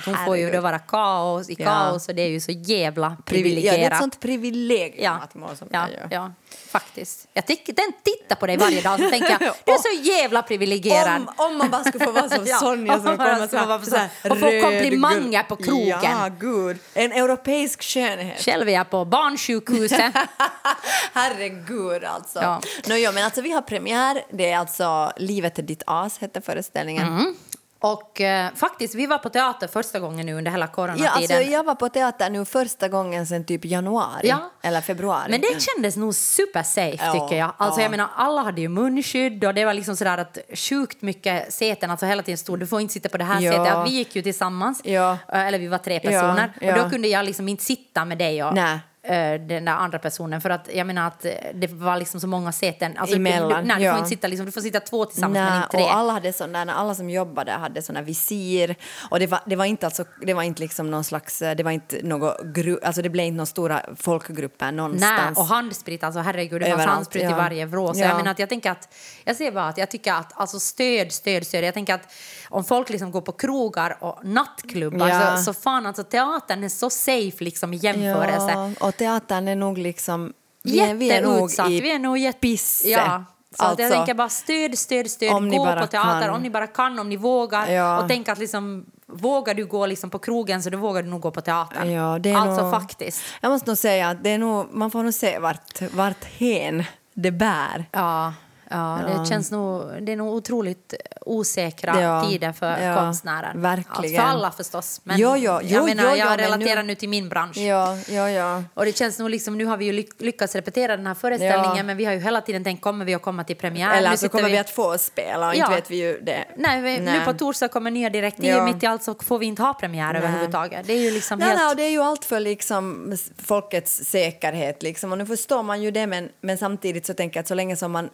För att hon får ju Herregud. då vara kaos i Ja. kaos och det är ju så jävla Privi- privilegierat. ja, det är ett sånt privilegium Ja, att må som ja, jag gör. ja, faktiskt. Jag tycker, den tittar på dig varje dag så tänker jag, du är så jävla privilegierad. Om, om man bara skulle få vara som Ja, Sonja om som kommer så här, så- här och få komplimanger på krogen. Ja, gud. En europeisk skönhet. Själv är jag på barnsjukhuset. Herregud alltså. Ja. Nå, ja, men alltså. Vi har premiär. Det är alltså Livet är ditt as, hette föreställningen. Mm. Och eh, faktiskt, vi var på teater första gången nu under hela coronatiden. Ja, alltså, jag var på teater nu första gången sedan typ januari Ja. eller februari. Men det kändes nog supersafe Ja, tycker jag. Alltså ja. jag menar alla hade ju munskydd och det var liksom sådär att sjukt mycket säten, alltså hela tiden stod du får inte sitta på det här Ja. sätet. Vi gick ju tillsammans, eh, eller vi var tre personer och då kunde jag liksom inte sitta med dig och Nej. Eh, den där andra personen för att jag menar att eh, det var liksom så många säten. Alltså, Emellan, Du, nej, du ja. får inte sitta liksom, du får sitta två tillsammans men Nej, inte tre. och alla, hade sån där, alla som jobbade hade såna visir. Och det var, det var inte, alltså, det var inte liksom någon slags... Det var inte något gru, alltså det blev inte några stora folkgrupper Nej, någonstans. och handsprit, alltså herregud, det fanns Överallt, handsprit i ja. varje vrå. Så Ja. jag menar att jag tänker att, jag ser bara att jag tycker att, alltså stöd, stöd, stöd. Jag tänker att om folk liksom går på krogar och nattklubbar så, så fan alltså teatern är så safe liksom i jämförelse. Och teatern är nog liksom... Vi är, vi är nog i vi är nog jätte... pisse. Ja. Så att jag Alltså, tänker bara stöd, stöd, stöd. om ni gå bara på teater kan. om ni bara kan, om ni vågar. Ja. Och tänk att liksom, vågar du gå liksom på krogen så då vågar du nog gå på teatern. Ja, det är alltså nog, faktiskt. Jag måste nog säga att det är nog, man får nog se vart, vart hen det bär. Ja, ja, Ja. det känns nog, det är nog otroligt osäkra Ja, tider för ja, konstnären. verkligen. Alltså för alla förstås. Men Jo, jo, jo, jag menar, jo, jag men relaterar nu- nu till min bransch. Ja, ja, ja. Och det känns nog liksom, nu har vi ju lyck- lyckats repetera den här föreställningen Ja. men vi har ju hela tiden tänkt kommer vi att komma till premiär? Eller nu så sitter kommer vi att få spela och Ja. inte vet vi ju det. Nej, vi, nu på torsdag kommer nya direktiv, Ja. mitt i allt så får vi inte ha premiär Nej. överhuvudtaget. Det är ju liksom Nej, helt... nej, det är ju allt för liksom folkets säkerhet. Liksom. Och nu förstår man ju det, men, men samtidigt så tänker jag att så länge som man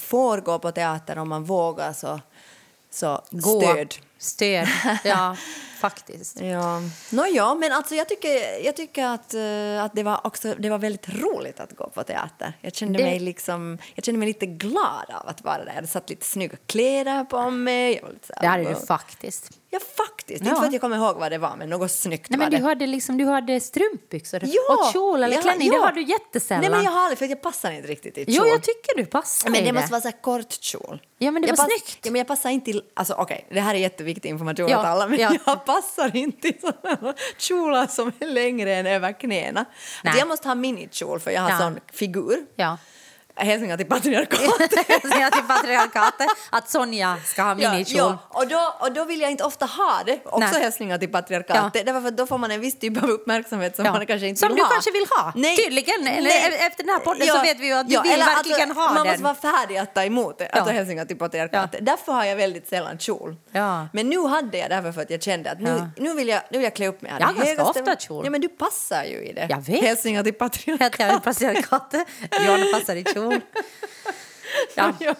får gå på teater om man vågar så, så Gå. stöd. Stöd, ja, faktiskt. Ja. Nå, ja, men alltså jag tycker, jag tycker att, eh, att det, var också, det var väldigt roligt att gå på teater. Jag kände, Det- mig, liksom, jag kände mig lite glad av att vara där. Jag hade satt lite snygga kläder på mig. Jag var lite Det hade du faktiskt. Ja, faktiskt. Ja. Inte för att jag kommer ihåg vad det var, men något snyggt Nej, var men det. du hade, liksom, du hade strumpbyxor Ja, och kjol eller ja, klänning. ja. Det har du jättesällan. Nej, men jag har aldrig, för jag passar inte riktigt i kjol. Jo, jag tycker du passar Men i det måste vara så kort kjol. Ja, men det jag var pass- snyggt. Ja, men jag passar inte till... Alltså, okej, det här är jätteviktig information Ja, alla, men ja. jag passar inte i sådana kjolar som är längre än över knäna. Att jag måste ha minikjol för jag har Ja. sån figur. Ja. Hälsningar till patriarkatet. Till patriarkatet att Sonja ska ha minikjol. Ja, ja. Och, då, och då vill jag inte ofta ha det. Också Nej. hälsningar till patriarkatet. Därför för att då får man en viss typ av uppmärksamhet som Ja. man kanske inte Som vill du ha. kanske vill ha. Tydligen. Eller e- efter den här podden så vet vi ju att du vill eller verkligen ha Man den. måste vara färdig att ta emot det. Alltså Ja. hälsningar till patriarkatet. Därför har jag väldigt sällan kjol. Ja. Men nu hade jag därför för att jag kände att nu, Ja. nu, vill, jag, nu vill jag klä upp mig. Jag har ganska ofta kjol. Ja, men du passar ju i det. Jag vet. Hälsningar till patriarkatet. Johanna passar i kjol. Ja. Ja.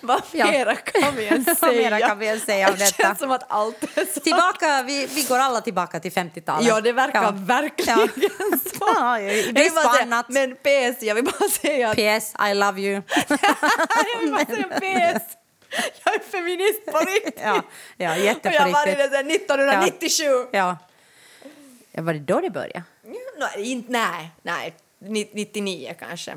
Vad Ja. mera kan vi ens säga? mera kan vi ens säga om Det detta? känns som att allt är så. Tillbaka, vi, vi går alla tillbaka till 50-talet. Ja, det verkar Ja. verkligen så. Ja, vill bara på säga- annat. Men PS, jag vill bara säga att... PS, I love you. jag vill bara säga PS. Jag är feminist på riktigt. ja, ja, jätte jag har varit det sedan 1997. Ja. ja. Var det då det började? Inte, nej, nej. Ni- 99 kanske.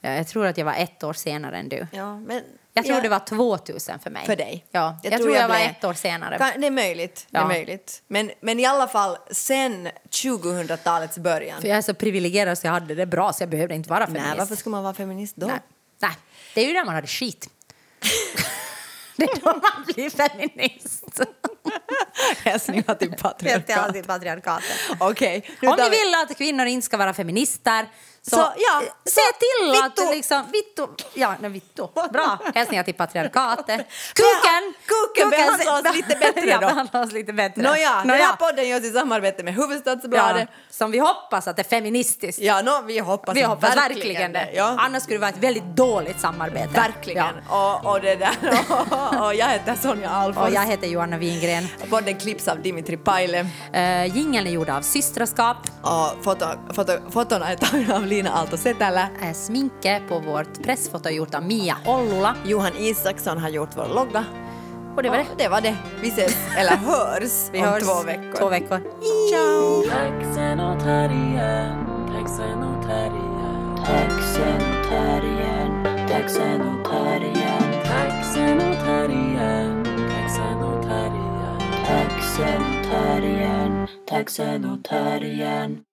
Ja, jag tror att jag var ett år senare än du. Ja, men, Jag tror ja, det var 2000 för mig. För dig? Ja, jag, tror jag, var blev- ett år senare. Kan- Det är möjligt. Det är Ja. möjligt. Men, men i alla fall sen 2000-talets början. För jag är så privilegierad så jag hade det bra så jag behövde inte vara feminist. Nej, varför skulle man vara feminist då? Nej. Nej. Det är ju när man hade skit. det är då man blir feminist. Hälsningar till patriarkatet. alltid patriarkatet. Okej. nu Om ni vi- vill att kvinnor inte ska vara feminister så, Så, ja, eh, se till vittu. att liksom... Vittu. Ja, nej, vittu. Bra. Hälsningar till patriarkatet. Kuken! Kuken behandlar oss lite bättre ja, då. behandlar oss lite bättre. Nåja, den Nåja. här podden görs i samarbete med ja, Hufvudstadsbladet. Som vi hoppas att är feministiskt. Ja, nå, vi hoppas, vi hoppas verkligen, det. Ja. Annars skulle det vara ett väldigt dåligt samarbete. Verkligen. Och, och, det där. Och, och jag heter Sonja Ja. Alfons. Och jag heter Johanna Wingren. Podden klipps av Dimitri Paile. Uh, jingeln är gjord av Systraskap. Och foto, foto, fotona är tagna av Lina Aalto Setälä. Uh, sminke på vårt pressfoto gjort av Mia Ollula. Johan Isaksson har gjort vår logga. Och det var det. det var det. Vi ses, eller hörs, Vi om hörs två veckor. Två veckor. Ciao! Taxen och terriern, taxen och terriern. Taxen och terriern, taxen och terriern. Taxen och terriern, taxen och terriern. Taxen och terriern, taxen och terriern.